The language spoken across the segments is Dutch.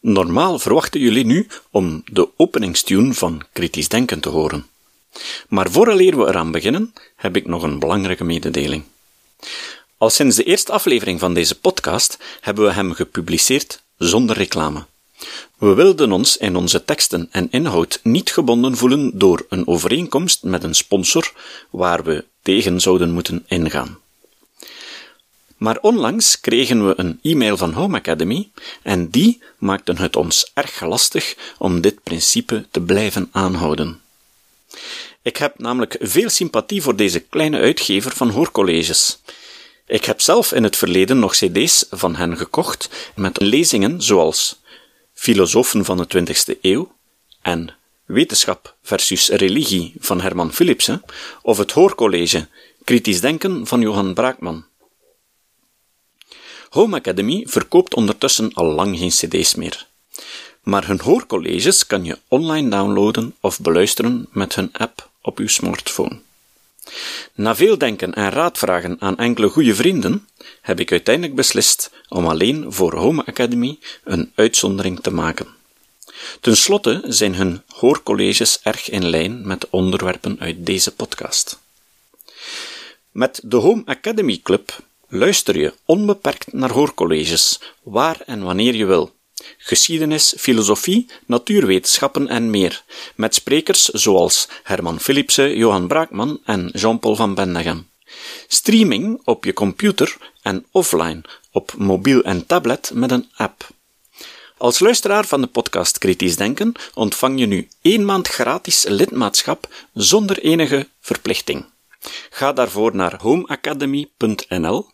Normaal verwachten jullie nu om de openingstune van Kritisch Denken te horen. Maar vooraleer we eraan beginnen, heb ik nog een belangrijke mededeling. Al sinds de eerste aflevering van deze podcast hebben we hem gepubliceerd zonder reclame. We wilden ons in onze teksten en inhoud niet gebonden voelen door een overeenkomst met een sponsor waar we tegen zouden moeten ingaan. Maar onlangs kregen we een e-mail van Home Academy en die maakten het ons erg lastig om dit principe te blijven aanhouden. Ik heb namelijk veel sympathie voor deze kleine uitgever van hoorcolleges. Ik heb zelf in het verleden nog cd's van hen gekocht met lezingen zoals Filosofen van de 20e eeuw en Wetenschap versus religie van Herman Philipsen of het hoorcollege Kritisch denken van Johan Braakman. Home Academy verkoopt ondertussen al lang geen cd's meer. Maar hun hoorcolleges kan je online downloaden of beluisteren met hun app op uw smartphone. Na veel denken en raadvragen aan enkele goede vrienden, heb ik uiteindelijk beslist om alleen voor Home Academy een uitzondering te maken. Ten slotte zijn hun hoorcolleges erg in lijn met de onderwerpen uit deze podcast. Met de Home Academy Club luister je onbeperkt naar hoorcolleges, waar en wanneer je wil. Geschiedenis, filosofie, natuurwetenschappen en meer, met sprekers zoals Herman Philipsen, Johan Braakman en Jean-Paul van Bendegem. Streaming op je computer en offline op mobiel en tablet met een app. Als luisteraar van de podcast Kritisch Denken ontvang je nu één maand gratis lidmaatschap zonder enige verplichting. Ga daarvoor naar homeacademy.nl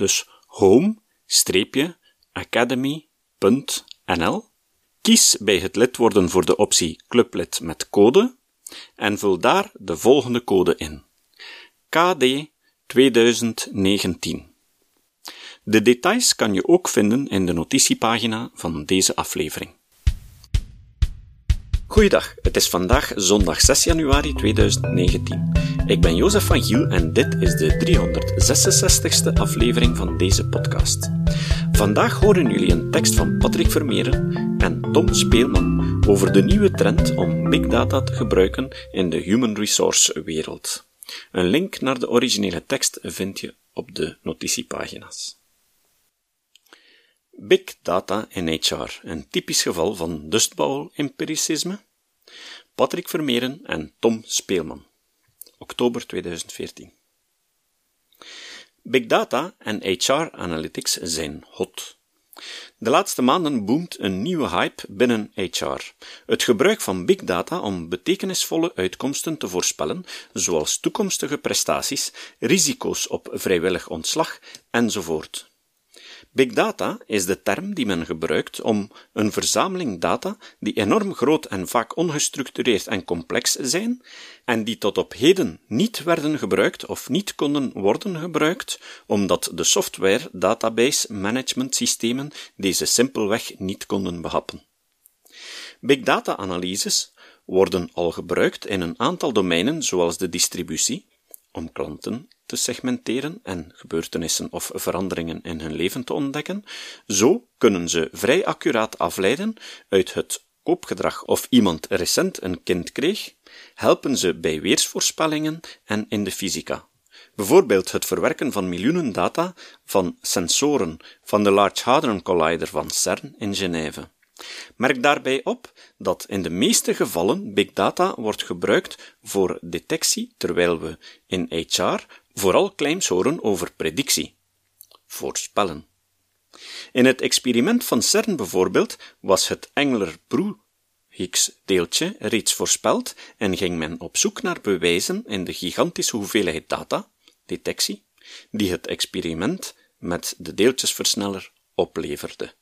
dus home-academy.nl. Kies bij het lid worden voor de optie Clublid met code en vul daar de volgende code in. KD 2019. De details kan je ook vinden in de notitiepagina van deze aflevering. Goeiedag, het is vandaag zondag 6 januari 2019. Ik ben Jozef van Giel en dit is de 366ste aflevering van deze podcast. Vandaag horen jullie een tekst van Patrick Vermeeren en Tom Speelman over de nieuwe trend om big data te gebruiken in de human resource wereld. Een link naar de originele tekst vind je op de notitiepagina's. Big data in HR, een typisch geval van dustbowl-empiricisme. Patrick Vermeeren en Tom Speelman. Oktober 2014. Big data en HR analytics zijn hot. De laatste maanden boomt een nieuwe hype binnen HR. Het gebruik van big data om betekenisvolle uitkomsten te voorspellen, zoals toekomstige prestaties, risico's op vrijwillig ontslag enzovoort. Big data is de term die men gebruikt om een verzameling data die enorm groot en vaak ongestructureerd en complex zijn en die tot op heden niet werden gebruikt of niet konden worden gebruikt omdat de software database management systemen deze simpelweg niet konden behappen. Big data analyses worden al gebruikt in een aantal domeinen zoals de distributie, om klanten te segmenteren en gebeurtenissen of veranderingen in hun leven te ontdekken. Zo kunnen ze vrij accuraat afleiden uit het koopgedrag of iemand recent een kind kreeg, helpen ze bij weersvoorspellingen en in de fysica. Bijvoorbeeld het verwerken van miljoenen data van sensoren van de Large Hadron Collider van CERN in Genève. Merk daarbij op dat in de meeste gevallen big data wordt gebruikt voor detectie, terwijl we in HR vooral claims horen over predictie. Voorspellen. In het experiment van CERN bijvoorbeeld was het Engler-Broe Higgs-deeltje reeds voorspeld en ging men op zoek naar bewijzen in de gigantische hoeveelheid data, detectie, die het experiment met de deeltjesversneller opleverde.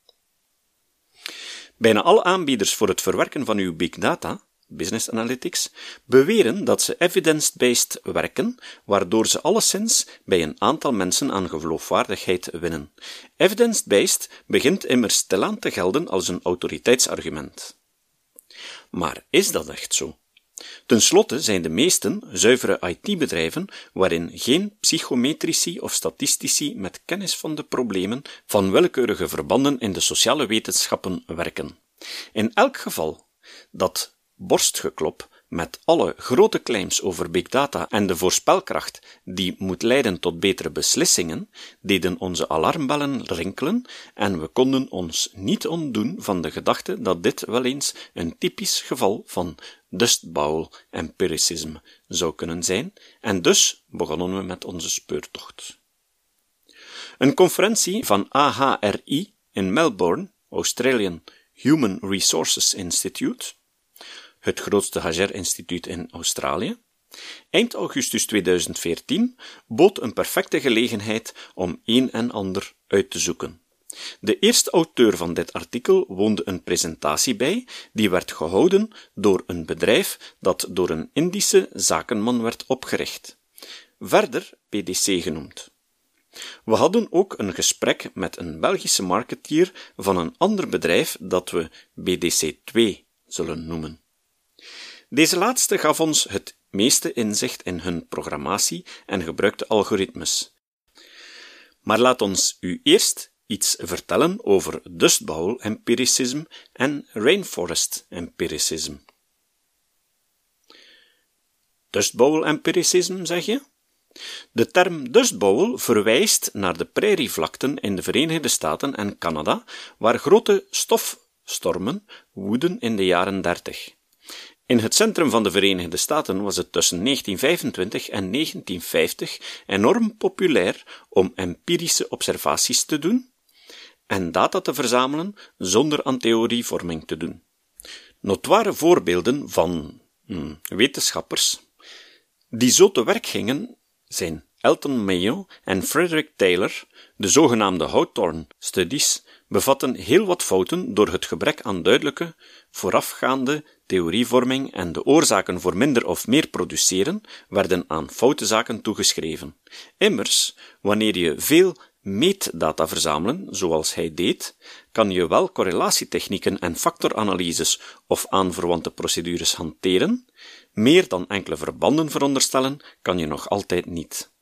Bijna alle aanbieders voor het verwerken van uw big data, business analytics, beweren dat ze evidence-based werken, waardoor ze alleszins bij een aantal mensen aan geloofwaardigheid winnen. Evidence-based begint immers stilaan te gelden als een autoriteitsargument. Maar is dat echt zo? Ten slotte zijn de meesten zuivere IT-bedrijven waarin geen psychometrici of statistici met kennis van de problemen van willekeurige verbanden in de sociale wetenschappen werken. In elk geval dat borstgeklop met alle grote claims over big data en de voorspelkracht die moet leiden tot betere beslissingen, deden onze alarmbellen rinkelen en we konden ons niet ontdoen van de gedachte dat dit wel eens een typisch geval van dust bowl empiricism zou kunnen zijn, en dus begonnen we met onze speurtocht. Een conferentie van AHRI in Melbourne, Australian Human Resources Institute, het grootste Hager-instituut in Australië, eind augustus 2014 bood een perfecte gelegenheid om een en ander uit te zoeken. De eerste auteur van dit artikel woonde een presentatie bij, die werd gehouden door een bedrijf dat door een Indische zakenman werd opgericht. Verder PDC genoemd. We hadden ook een gesprek met een Belgische marketeer van een ander bedrijf dat we BDC2 zullen noemen. Deze laatste gaf ons het meeste inzicht in hun programmatie en gebruikte algoritmes. Maar laat ons u eerst iets vertellen over Dust Bowl empiricism en Rainforest empiricism. Dust Bowl empiricism, zeg je? De term Dust Bowl verwijst naar de prairievlakten in de Verenigde Staten en Canada, waar grote stofstormen woeden in de jaren 30. In het centrum van de Verenigde Staten was het tussen 1925 en 1950 enorm populair om empirische observaties te doen en data te verzamelen zonder aan theorievorming te doen. Notoire voorbeelden van hmm, wetenschappers die zo te werk gingen zijn Elton Mayo en Frederick Taylor, de zogenaamde Hawthorne Studies, bevatten heel wat fouten door het gebrek aan duidelijke, voorafgaande theorievorming en de oorzaken voor minder of meer produceren werden aan foute zaken toegeschreven. Immers, wanneer je veel meetdata verzamelen, zoals hij deed, kan je wel correlatietechnieken en factoranalyses of aanverwante procedures hanteren, meer dan enkele verbanden veronderstellen kan je nog altijd niet.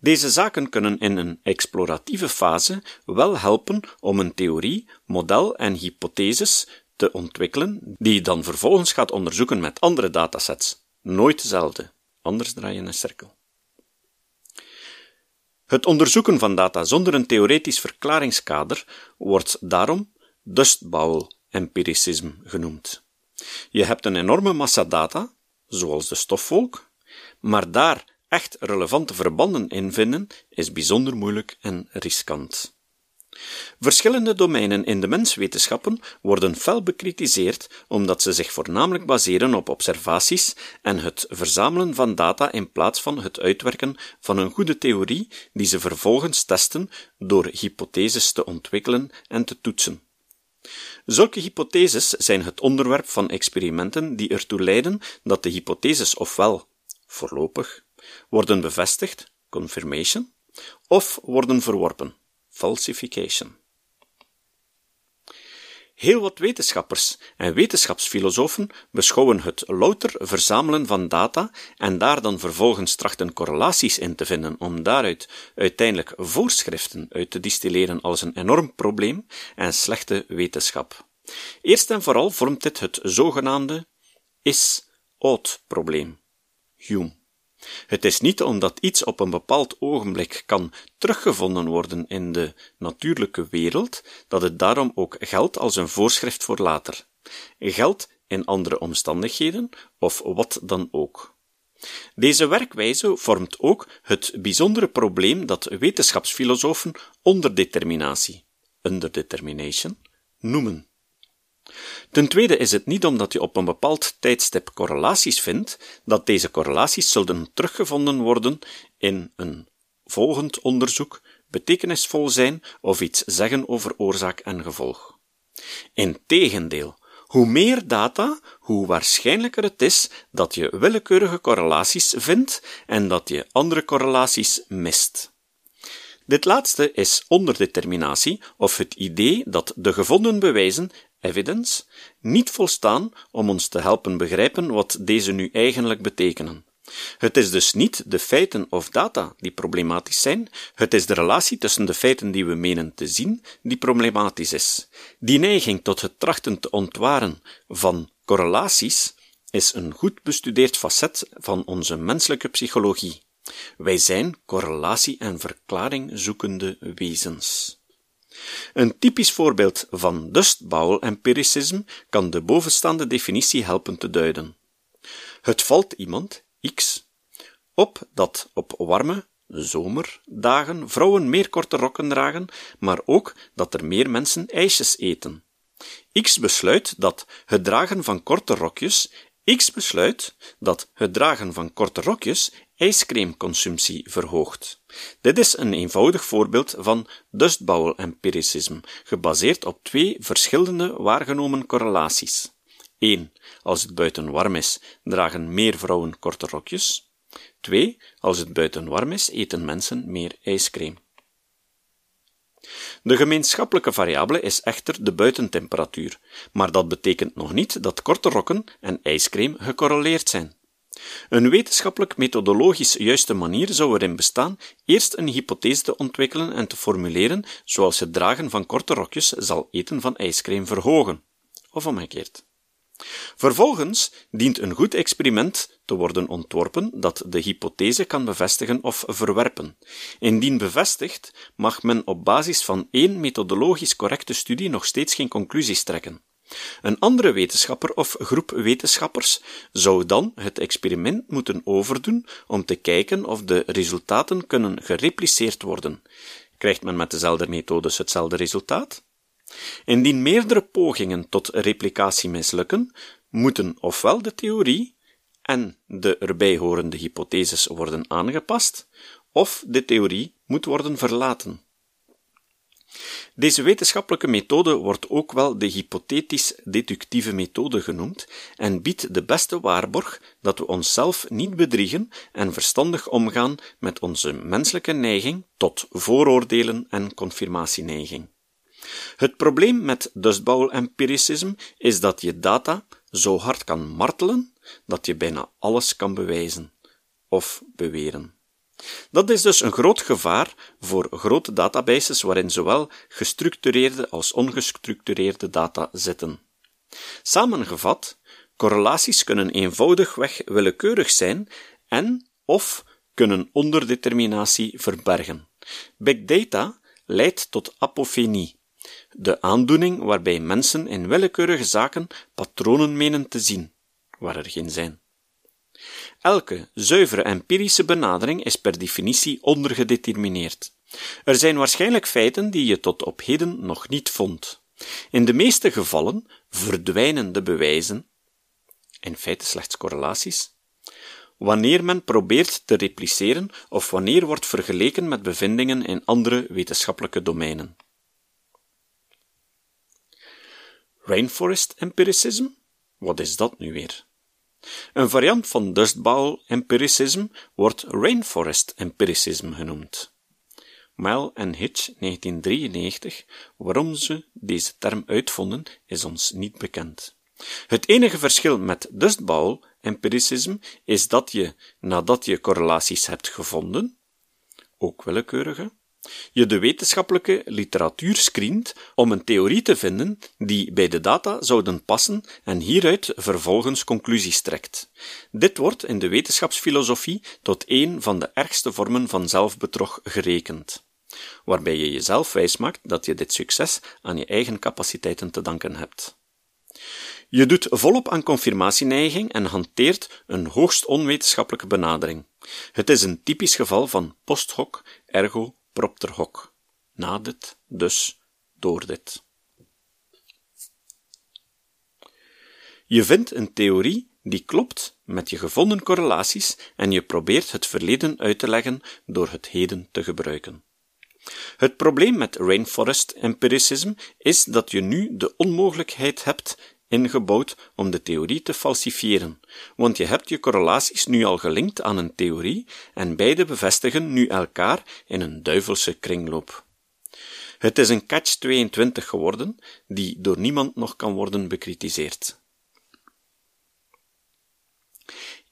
Deze zaken kunnen in een exploratieve fase wel helpen om een theorie, model en hypotheses te ontwikkelen, die je dan vervolgens gaat onderzoeken met andere datasets. Nooit dezelfde, anders draai je een cirkel. Het onderzoeken van data zonder een theoretisch verklaringskader wordt daarom dust bowl empiricism genoemd. Je hebt een enorme massa data, zoals de stofwolk, maar daar echt relevante verbanden in vinden is bijzonder moeilijk en riskant. Verschillende domeinen in de menswetenschappen worden fel bekritiseerd omdat ze zich voornamelijk baseren op observaties en het verzamelen van data in plaats van het uitwerken van een goede theorie die ze vervolgens testen door hypotheses te ontwikkelen en te toetsen. Zulke hypotheses zijn het onderwerp van experimenten die ertoe leiden dat de hypotheses ofwel voorlopig worden bevestigd confirmation of worden verworpen falsification. Heel wat wetenschappers en wetenschapsfilosofen beschouwen het louter verzamelen van data en daar dan vervolgens trachten correlaties in te vinden om daaruit uiteindelijk voorschriften uit te distilleren als een enorm probleem en slechte wetenschap. Eerst en vooral vormt dit het zogenaamde is-ought-probleem. Hume. Het is niet omdat iets op een bepaald ogenblik kan teruggevonden worden in de natuurlijke wereld, dat het daarom ook geldt als een voorschrift voor later. Geldt in andere omstandigheden, of wat dan ook. Deze werkwijze vormt ook het bijzondere probleem dat wetenschapsfilosofen onderdeterminatie, underdetermination, noemen. Ten tweede is het niet omdat je op een bepaald tijdstip correlaties vindt, dat deze correlaties zullen teruggevonden worden in een volgend onderzoek, betekenisvol zijn of iets zeggen over oorzaak en gevolg. Integendeel, hoe meer data, hoe waarschijnlijker het is dat je willekeurige correlaties vindt en dat je andere correlaties mist. Dit laatste is onderdeterminatie of het idee dat de gevonden bewijzen evidence, niet volstaan om ons te helpen begrijpen wat deze nu eigenlijk betekenen. Het is dus niet de feiten of data die problematisch zijn, het is de relatie tussen de feiten die we menen te zien die problematisch is. Die neiging tot het trachten te ontwaren van correlaties is een goed bestudeerd facet van onze menselijke psychologie. Wij zijn correlatie en verklaring zoekende wezens. Een typisch voorbeeld van dust-bowl-empiricisme kan de bovenstaande definitie helpen te duiden. Het valt iemand, X, op dat op warme, zomerdagen vrouwen meer korte rokken dragen, maar ook dat er meer mensen ijsjes eten. X besluit dat het dragen van korte rokjes X besluit dat het dragen van korte rokjes ijscremeconsumptie verhoogt. Dit is een eenvoudig voorbeeld van dustbowl empiricisme, gebaseerd op twee verschillende waargenomen correlaties. 1. Als het buiten warm is, dragen meer vrouwen korte rokjes. 2. Als het buiten warm is, eten mensen meer ijscream. De gemeenschappelijke variabele is echter de buitentemperatuur, maar dat betekent nog niet dat korte rokken en ijscream gecorreleerd zijn. Een wetenschappelijk methodologisch juiste manier zou erin bestaan eerst een hypothese te ontwikkelen en te formuleren, zoals het dragen van korte rokjes zal eten van ijscream verhogen, of omgekeerd. Vervolgens dient een goed experiment te worden ontworpen dat de hypothese kan bevestigen of verwerpen. Indien bevestigd, mag men op basis van één methodologisch correcte studie nog steeds geen conclusies trekken. Een andere wetenschapper of groep wetenschappers zou dan het experiment moeten overdoen om te kijken of de resultaten kunnen gerepliceerd worden. Krijgt men met dezelfde methodes hetzelfde resultaat? Indien meerdere pogingen tot replicatie mislukken, moeten ofwel de theorie en de erbij horende hypotheses worden aangepast, of de theorie moet worden verlaten. Deze wetenschappelijke methode wordt ook wel de hypothetisch-deductieve methode genoemd en biedt de beste waarborg dat we onszelf niet bedriegen en verstandig omgaan met onze menselijke neiging tot vooroordelen en confirmatieneiging. Het probleem met dustbowl-empiricisme is dat je data zo hard kan martelen dat je bijna alles kan bewijzen of beweren. Dat is dus een groot gevaar voor grote databases waarin zowel gestructureerde als ongestructureerde data zitten. Samengevat, correlaties kunnen eenvoudigweg willekeurig zijn en of kunnen onderdeterminatie verbergen. Big data leidt tot apofenie, de aandoening waarbij mensen in willekeurige zaken patronen menen te zien, waar er geen zijn. Elke zuivere empirische benadering is per definitie ondergedetermineerd. Er zijn waarschijnlijk feiten die je tot op heden nog niet vond. In de meeste gevallen verdwijnen de bewijzen, in feite slechts correlaties, wanneer men probeert te repliceren of wanneer wordt vergeleken met bevindingen in andere wetenschappelijke domeinen. Rainforest empiricism? Wat is dat nu weer? Een variant van dust bowl empiricism wordt rainforest empiricism genoemd. Mile en Hitch 1993, waarom ze deze term uitvonden, is ons niet bekend. Het enige verschil met dust bowl empiricism is dat je, nadat je correlaties hebt gevonden, ook willekeurige, je de wetenschappelijke literatuur screent om een theorie te vinden die bij de data zouden passen en hieruit vervolgens conclusies trekt. Dit wordt in de wetenschapsfilosofie tot een van de ergste vormen van zelfbedrog gerekend, waarbij je jezelf wijsmaakt dat je dit succes aan je eigen capaciteiten te danken hebt. Je doet volop aan confirmatieneiging en hanteert een hoogst onwetenschappelijke benadering. Het is een typisch geval van post hoc ergo propter hoc. Na dit, dus, door dit. Je vindt een theorie die klopt met je gevonden correlaties en je probeert het verleden uit te leggen door het heden te gebruiken. Het probleem met rainforest empiricism is dat je nu de onmogelijkheid hebt ingebouwd om de theorie te falsifiëren, want je hebt je correlaties nu al gelinkt aan een theorie en beide bevestigen nu elkaar in een duivelse kringloop. Het is een catch-22 geworden, die door niemand nog kan worden bekritiseerd.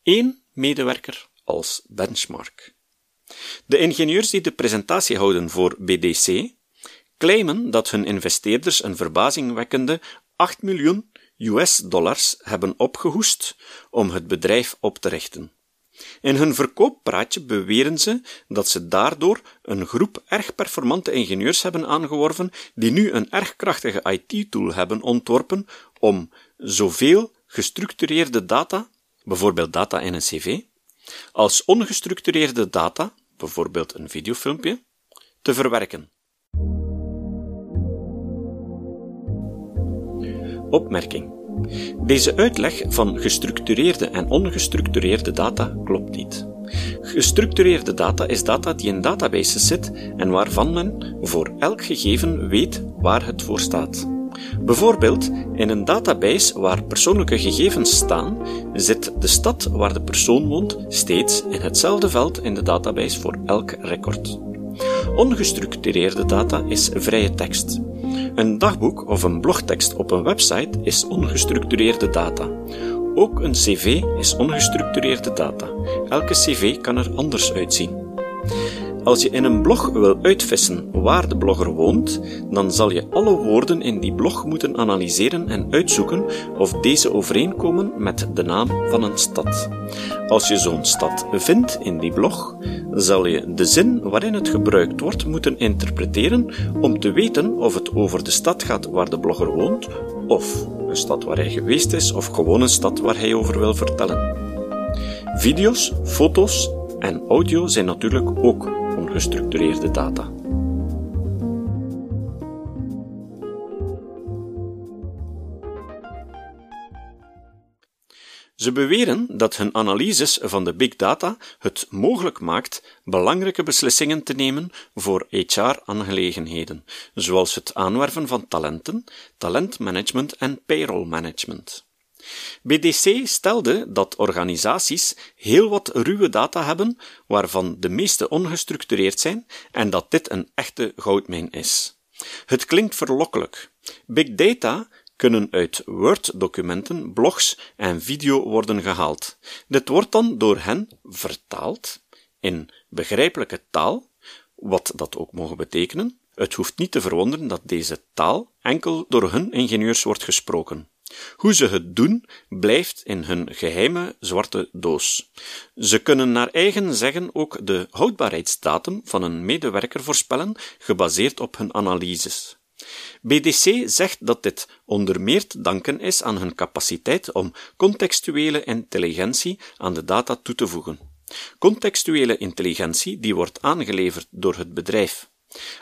Eén medewerker als benchmark. De ingenieurs die de presentatie houden voor BDC claimen dat hun investeerders een verbazingwekkende 8 miljoen US-dollars hebben opgehoest om het bedrijf op te richten. In hun verkooppraatje beweren ze dat ze daardoor een groep erg performante ingenieurs hebben aangeworven die nu een erg krachtige IT-tool hebben ontworpen om zoveel gestructureerde data, bijvoorbeeld data in een cv, als ongestructureerde data, bijvoorbeeld een videofilmpje, te verwerken. Opmerking. Deze uitleg van gestructureerde en ongestructureerde data klopt niet. Gestructureerde data is data die in databases zit en waarvan men voor elk gegeven weet waar het voor staat. Bijvoorbeeld, in een database waar persoonlijke gegevens staan, zit de stad waar de persoon woont steeds in hetzelfde veld in de database voor elk record. Ongestructureerde data is vrije tekst. Een dagboek of een blogtekst op een website is ongestructureerde data. Ook een cv is ongestructureerde data. Elke cv kan er anders uitzien. Als je in een blog wil uitvissen waar de blogger woont, dan zal je alle woorden in die blog moeten analyseren en uitzoeken of deze overeenkomen met de naam van een stad. Als je zo'n stad vindt in die blog, zal je de zin waarin het gebruikt wordt moeten interpreteren om te weten of het over de stad gaat waar de blogger woont, of een stad waar hij geweest is, of gewoon een stad waar hij over wil vertellen. Video's, foto's en audio zijn natuurlijk ook ongestructureerde data. Ze beweren dat hun analyses van de big data het mogelijk maakt belangrijke beslissingen te nemen voor HR-aangelegenheden, zoals het aanwerven van talenten, talentmanagement en payroll management. BDC stelde dat organisaties heel wat ruwe data hebben, waarvan de meeste ongestructureerd zijn, en dat dit een echte goudmijn is. Het klinkt verlokkelijk. Big data kunnen uit Word-documenten, blogs en video worden gehaald. Dit wordt dan door hen vertaald in begrijpelijke taal, wat dat ook mogen betekenen. Het hoeft niet te verwonderen dat deze taal enkel door hun ingenieurs wordt gesproken. Hoe ze het doen, blijft in hun geheime zwarte doos. Ze kunnen naar eigen zeggen ook de houdbaarheidsdatum van een medewerker voorspellen, gebaseerd op hun analyses. BDC zegt dat dit onder meer te danken is aan hun capaciteit om contextuele intelligentie aan de data toe te voegen. Contextuele intelligentie die wordt aangeleverd door het bedrijf.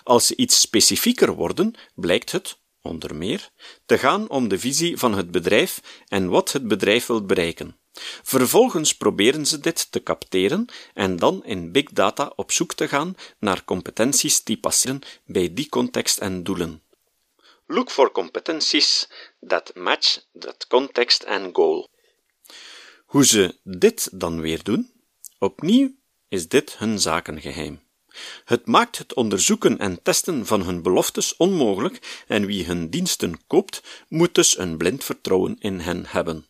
Als ze iets specifieker worden, blijkt het, onder meer, te gaan om de visie van het bedrijf en wat het bedrijf wil bereiken. Vervolgens proberen ze dit te capteren en dan in big data op zoek te gaan naar competenties die passeren bij die context en doelen. Look for competencies that match that context and goal. Hoe ze dit dan weer doen? Opnieuw is dit hun zakengeheim. Het maakt het onderzoeken en testen van hun beloftes onmogelijk en wie hun diensten koopt, moet dus een blind vertrouwen in hen hebben.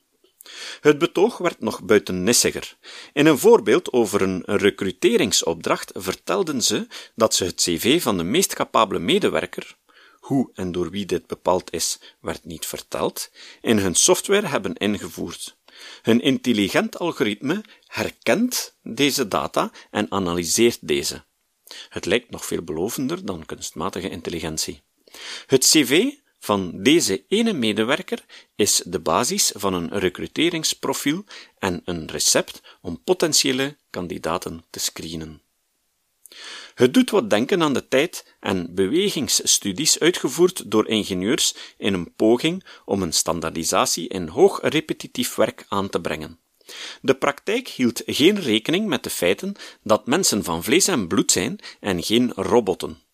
Het betoog werd nog buitennissiger. In een voorbeeld over een recruteringsopdracht vertelden ze dat ze het cv van de meest capabele medewerker, hoe en door wie dit bepaald is, werd niet verteld, in hun software hebben ingevoerd. Hun intelligent algoritme herkent deze data en analyseert deze. Het lijkt nog veelbelovender dan kunstmatige intelligentie. Het cv van deze ene medewerker is de basis van een recruteringsprofiel en een recept om potentiële kandidaten te screenen. Het doet wat denken aan de tijd- en bewegingsstudies uitgevoerd door ingenieurs in een poging om een standaardisatie in hoog repetitief werk aan te brengen. De praktijk hield geen rekening met de feiten dat mensen van vlees en bloed zijn en geen robotten.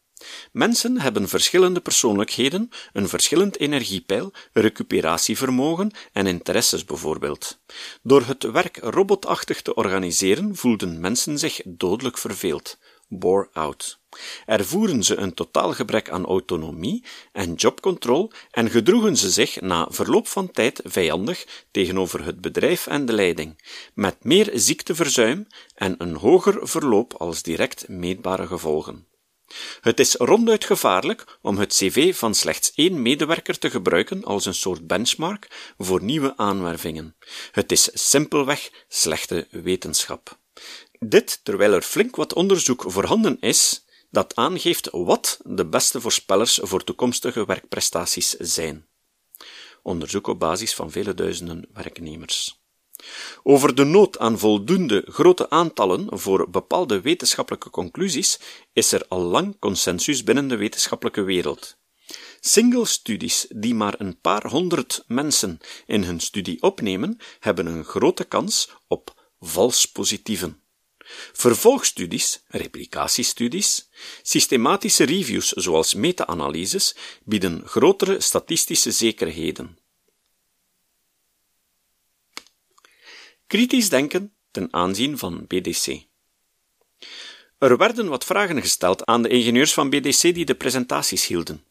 Mensen hebben verschillende persoonlijkheden, een verschillend energiepeil, recuperatievermogen en interesses bijvoorbeeld. Door het werk robotachtig te organiseren voelden mensen zich dodelijk verveeld. Bore out. Ervoeren ze een totaal gebrek aan autonomie en jobcontrole en gedroegen ze zich na verloop van tijd vijandig tegenover het bedrijf en de leiding, met meer ziekteverzuim en een hoger verloop als direct meetbare gevolgen. Het is ronduit gevaarlijk om het cv van slechts één medewerker te gebruiken als een soort benchmark voor nieuwe aanwervingen. Het is simpelweg slechte wetenschap. Dit terwijl er flink wat onderzoek voorhanden is dat aangeeft wat de beste voorspellers voor toekomstige werkprestaties zijn. Onderzoek op basis van vele duizenden werknemers. Over de nood aan voldoende grote aantallen voor bepaalde wetenschappelijke conclusies is er al lang consensus binnen de wetenschappelijke wereld. Single-studies die maar een paar honderd mensen in hun studie opnemen, hebben een grote kans op vals positieven. Vervolgstudies, replicatiestudies, systematische reviews zoals meta-analyses bieden grotere statistische zekerheden. Kritisch denken ten aanzien van BDC. Er werden wat vragen gesteld aan de ingenieurs van BDC die de presentaties hielden.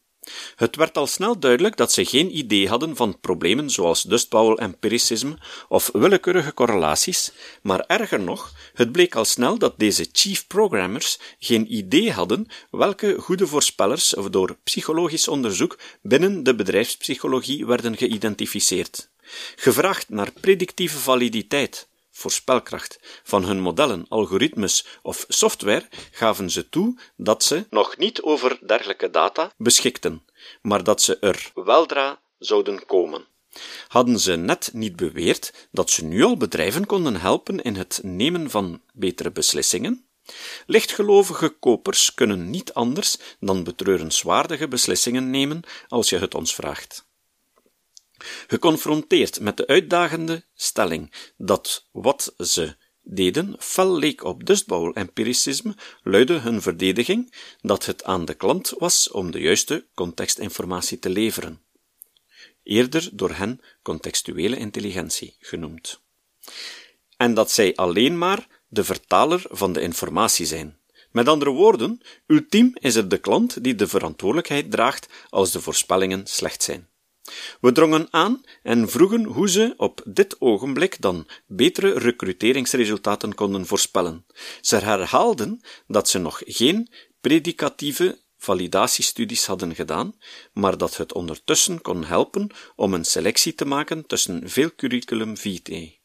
Het werd al snel duidelijk dat ze geen idee hadden van problemen zoals dust empiricisme of willekeurige correlaties, maar erger nog, het bleek al snel dat deze chief programmers geen idee hadden welke goede voorspellers door psychologisch onderzoek binnen de bedrijfspsychologie werden geïdentificeerd. Gevraagd naar predictieve validiteit, voorspelkracht van hun modellen, algoritmes of software gaven ze toe dat ze nog niet over dergelijke data beschikten, maar dat ze er weldra zouden komen. Hadden ze net niet beweerd dat ze nu al bedrijven konden helpen in het nemen van betere beslissingen? Lichtgelovige kopers kunnen niet anders dan betreurenswaardige beslissingen nemen als je het ons vraagt. Geconfronteerd met de uitdagende stelling dat wat ze deden fel leek op dustbouwempiricisme, luidde hun verdediging dat het aan de klant was om de juiste contextinformatie te leveren. Eerder door hen contextuele intelligentie genoemd. En dat zij alleen maar de vertaler van de informatie zijn. Met andere woorden, ultiem is het de klant die de verantwoordelijkheid draagt als de voorspellingen slecht zijn. We drongen aan en vroegen hoe ze op dit ogenblik dan betere recruteringsresultaten konden voorspellen. Ze herhaalden dat ze nog geen predicatieve validatiestudies hadden gedaan, maar dat het ondertussen kon helpen om een selectie te maken tussen veel curriculum vitae.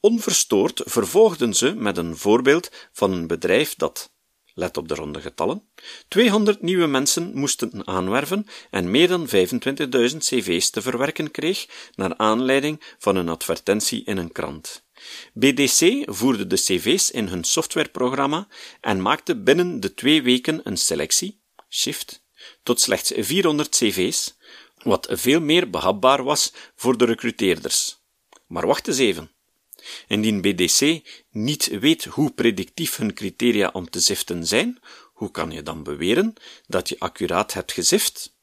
Onverstoord vervolgden ze met een voorbeeld van een bedrijf dat let op de ronde getallen, 200 nieuwe mensen moesten aanwerven en meer dan 25.000 cv's te verwerken kreeg naar aanleiding van een advertentie in een krant. BDC voerde de cv's in hun softwareprogramma en maakte binnen de twee weken een selectie, shift, tot slechts 400 cv's, wat veel meer behapbaar was voor de recruteerders. Maar wacht eens even. Indien BDC niet weet hoe predictief hun criteria om te ziften zijn, hoe kan je dan beweren dat je accuraat hebt gezift?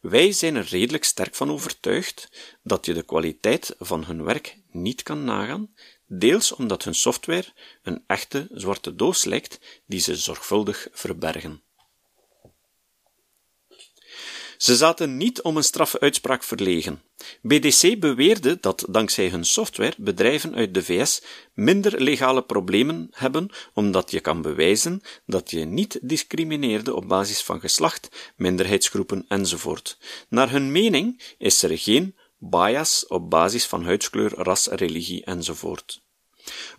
Wij zijn er redelijk sterk van overtuigd dat je de kwaliteit van hun werk niet kan nagaan, deels omdat hun software een echte zwarte doos lijkt die ze zorgvuldig verbergen. Ze zaten niet om een straffe uitspraak verlegen. BDC beweerde dat dankzij hun software bedrijven uit de VS minder legale problemen hebben, omdat je kan bewijzen dat je niet discrimineerde op basis van geslacht, minderheidsgroepen enzovoort. Naar hun mening is er geen bias op basis van huidskleur, ras, religie enzovoort.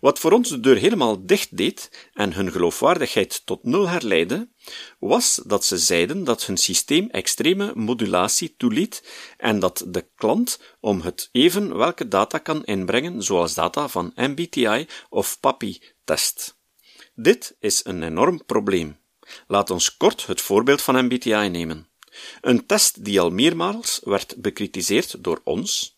Wat voor ons de deur helemaal dicht deed en hun geloofwaardigheid tot nul herleidde, was dat ze zeiden dat hun systeem extreme modulatie toeliet en dat de klant om het even welke data kan inbrengen, zoals data van MBTI of PAPI test. Dit is een enorm probleem. Laat ons kort het voorbeeld van MBTI nemen. Een test die al meermaals werd bekritiseerd door ons,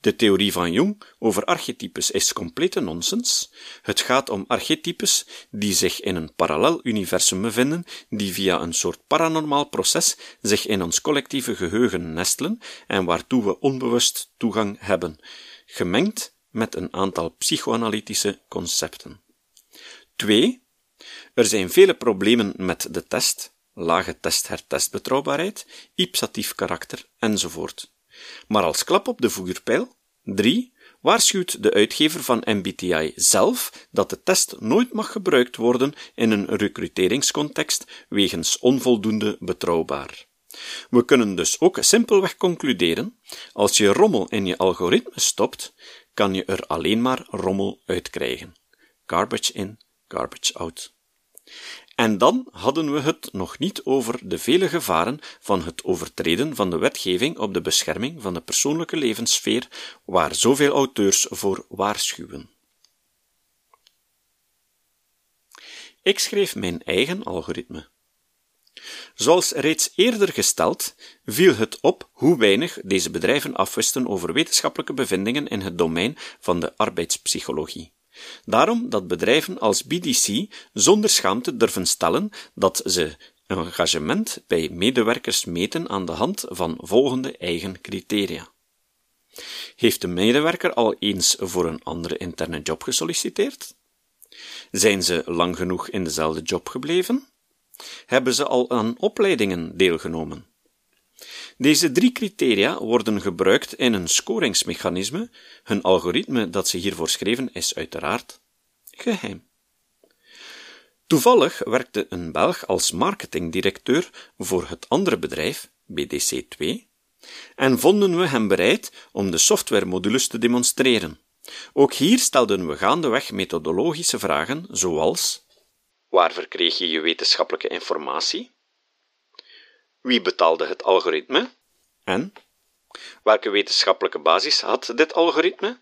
de theorie van Jung over archetypes is complete nonsens. Het gaat om archetypes die zich in een parallel universum bevinden, die via een soort paranormaal proces zich in ons collectieve geheugen nestelen en waartoe we onbewust toegang hebben, gemengd met een aantal psychoanalytische concepten. 2. Er zijn vele problemen met de test, lage test-hertestbetrouwbaarheid, ipsatief karakter enzovoort. Maar als klap op de vuurpijl, 3 waarschuwt de uitgever van MBTI zelf dat de test nooit mag gebruikt worden in een recruteringscontext wegens onvoldoende betrouwbaar. We kunnen dus ook simpelweg concluderen: als je rommel in je algoritme stopt, kan je er alleen maar rommel uitkrijgen. Garbage in, garbage out. En dan hadden we het nog niet over de vele gevaren van het overtreden van de wetgeving op de bescherming van de persoonlijke levenssfeer, waar zoveel auteurs voor waarschuwen. Ik schreef mijn eigen algoritme. Zoals reeds eerder gesteld, viel het op hoe weinig deze bedrijven afwisten over wetenschappelijke bevindingen in het domein van de arbeidspsychologie. Daarom dat bedrijven als BDC zonder schaamte durven stellen dat ze engagement bij medewerkers meten aan de hand van volgende eigen criteria. Heeft de medewerker al eens voor een andere interne job gesolliciteerd? Zijn ze lang genoeg in dezelfde job gebleven? Hebben ze al aan opleidingen deelgenomen? Deze drie criteria worden gebruikt in een scoringsmechanisme. Hun algoritme dat ze hiervoor schreven is uiteraard geheim. Toevallig werkte een Belg als marketingdirecteur voor het andere bedrijf, BDC2, en vonden we hem bereid om de softwaremodules te demonstreren. Ook hier stelden we gaandeweg methodologische vragen, zoals: Waar verkreeg je je wetenschappelijke informatie? Wie betaalde het algoritme? En welke wetenschappelijke basis had dit algoritme?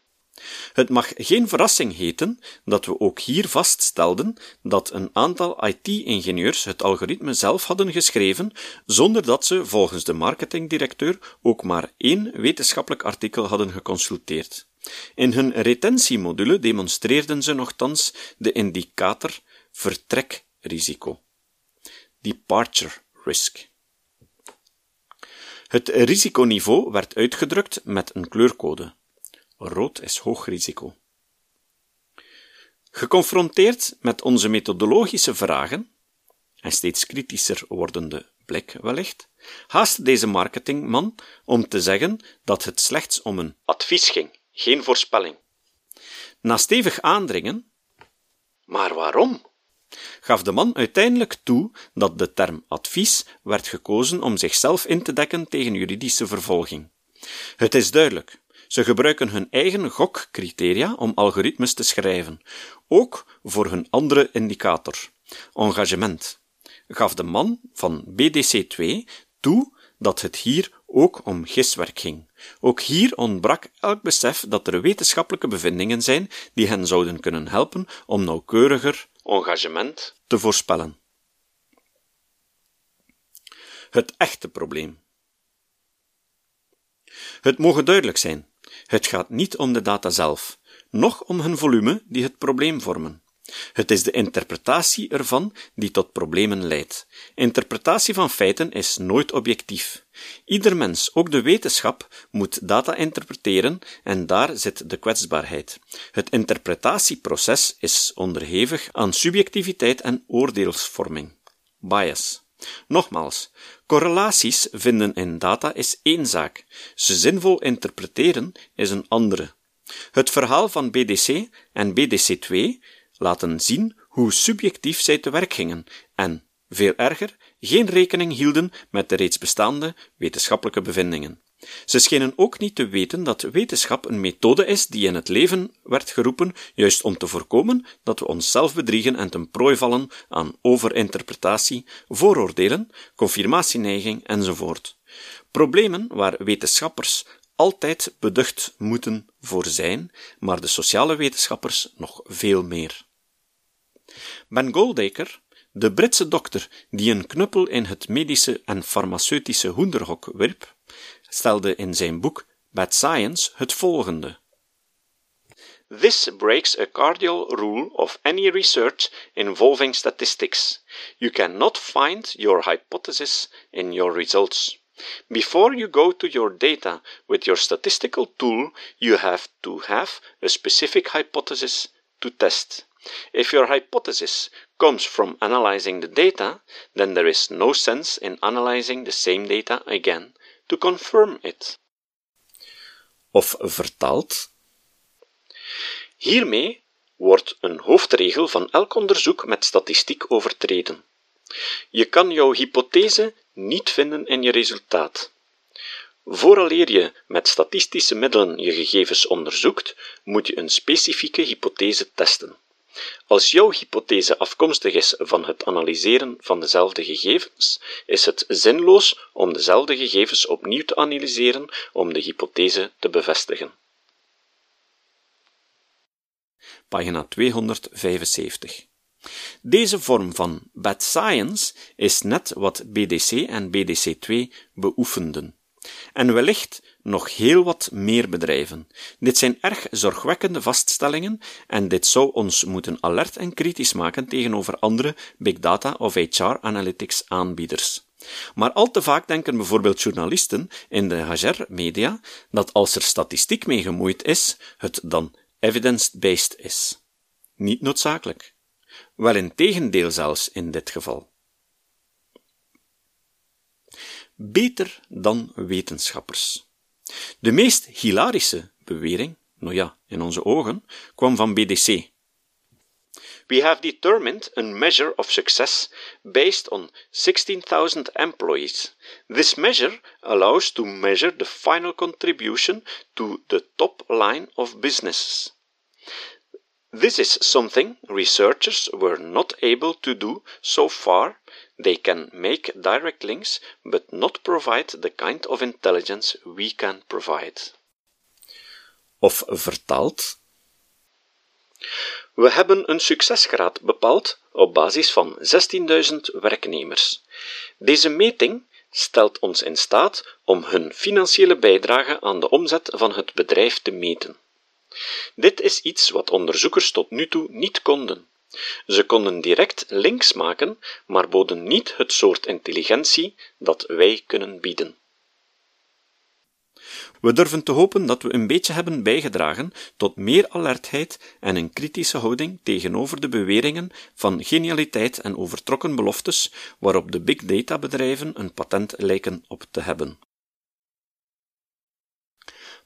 Het mag geen verrassing heten dat we ook hier vaststelden dat een aantal IT-ingenieurs het algoritme zelf hadden geschreven, zonder dat ze volgens de marketingdirecteur ook maar één wetenschappelijk artikel hadden geconsulteerd. In hun retentiemodule demonstreerden ze nogthans de indicator vertrekrisico, departure risk. Het risiconiveau werd uitgedrukt met een kleurcode. Rood is hoog risico. Geconfronteerd met onze methodologische vragen, en steeds kritischer wordende blik wellicht, haastte deze marketingman om te zeggen dat het slechts om een advies ging, geen voorspelling. Na stevig aandringen, maar waarom? Gaf de man uiteindelijk toe dat de term advies werd gekozen om zichzelf in te dekken tegen juridische vervolging. Het is duidelijk, ze gebruiken hun eigen gokcriteria om algoritmes te schrijven, ook voor hun andere indicator, engagement. Gaf de man van BDC2 toe dat het hier ook om giswerk ging. Ook hier ontbrak elk besef dat er wetenschappelijke bevindingen zijn die hen zouden kunnen helpen om nauwkeuriger engagement te voorspellen. Het echte probleem. Het mogen duidelijk zijn, het gaat niet om de data zelf, noch om hun volume die het probleem vormen. Het is de interpretatie ervan die tot problemen leidt. Interpretatie van feiten is nooit objectief. Ieder mens, ook de wetenschap, moet data interpreteren en daar zit de kwetsbaarheid. Het interpretatieproces is onderhevig aan subjectiviteit en oordeelsvorming. Bias. Nogmaals, correlaties vinden in data is één zaak, ze zinvol interpreteren is een andere. Het verhaal van BDC en BDC2 laten zien hoe subjectief zij te werk gingen en, veel erger, geen rekening hielden met de reeds bestaande wetenschappelijke bevindingen. Ze schenen ook niet te weten dat wetenschap een methode is die in het leven werd geroepen, juist om te voorkomen dat we onszelf bedriegen en ten prooi vallen aan overinterpretatie, vooroordelen, confirmatieneiging enzovoort. Problemen waar wetenschappers altijd beducht moeten voor zijn, maar de sociale wetenschappers nog veel meer. Ben Goldacre, de Britse dokter die een knuppel in het medische en farmaceutische hoenderhok wierp, stelde in zijn boek Bad Science het volgende. This breaks a cardinal rule of any research involving statistics. You cannot find your hypothesis in your results. Before you go to your data with your statistical tool, you have to have a specific hypothesis to test. If your hypothesis comes from analyzing the data, then there is no sense in analyzing the same data again to confirm it. Of vertaald. Hiermee wordt een hoofdregel van elk onderzoek met statistiek overtreden. Je kan jouw hypothese niet vinden in je resultaat. Vooraleer je met statistische middelen je gegevens onderzoekt, moet je een specifieke hypothese testen. Als jouw hypothese afkomstig is van het analyseren van dezelfde gegevens, is het zinloos om dezelfde gegevens opnieuw te analyseren om de hypothese te bevestigen. Pagina 275. Deze vorm van bad science is net wat BDC en BDC2 beoefenden. En wellicht nog heel wat meer bedrijven. Dit zijn erg zorgwekkende vaststellingen en dit zou ons moeten alert en kritisch maken tegenover andere big data of HR analytics aanbieders. Maar al te vaak denken bijvoorbeeld journalisten in de HR-media dat als er statistiek mee gemoeid is, het dan evidence-based is. Niet noodzakelijk. Wel in tegendeel zelfs in dit geval. Beter dan wetenschappers. De meest hilarische bewering, nou ja, in onze ogen, kwam van BDC. We have determined a measure of success based on 16,000 employees. This measure allows to measure the final contribution to the top line of businesses. This is something researchers were not able to do so far. They can make direct links, but not provide the kind of intelligence we can provide. Of vertaald. We hebben een succesgraad bepaald op basis van 16.000 werknemers. Deze meting stelt ons in staat om hun financiële bijdrage aan de omzet van het bedrijf te meten. Dit is iets wat onderzoekers tot nu toe niet konden. Ze konden direct links maken, maar boden niet het soort intelligentie dat wij kunnen bieden. We durven te hopen dat we een beetje hebben bijgedragen tot meer alertheid en een kritische houding tegenover de beweringen van genialiteit en overtrokken beloftes waarop de big data bedrijven een patent lijken op te hebben.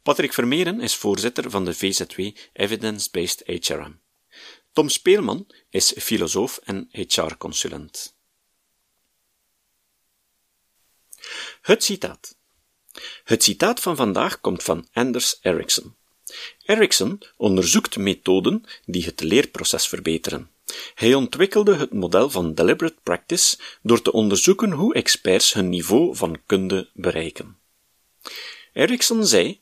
Patrick Vermeeren is voorzitter van de VZW Evidence-Based HRM. Tom Speelman is filosoof en HR-consulent. Het citaat. Het citaat van vandaag komt van Anders Ericsson. Ericsson onderzoekt methoden die het leerproces verbeteren. Hij ontwikkelde het model van deliberate practice door te onderzoeken hoe experts hun niveau van kunde bereiken. Ericsson zei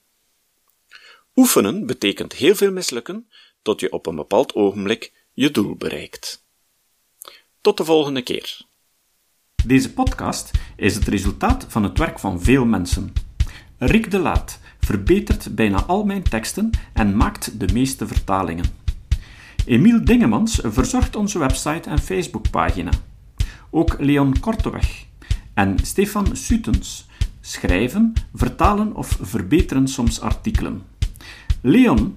Oefenen betekent heel veel mislukken tot je op een bepaald ogenblik je doel bereikt. Tot de volgende keer. Deze podcast is het resultaat van het werk van veel mensen. Rick de Laat verbetert bijna al mijn teksten en maakt de meeste vertalingen. Emiel Dingemans verzorgt onze website en Facebookpagina. Ook Leon Korteweg en Stefan Sutens schrijven, vertalen of verbeteren soms artikelen. Leon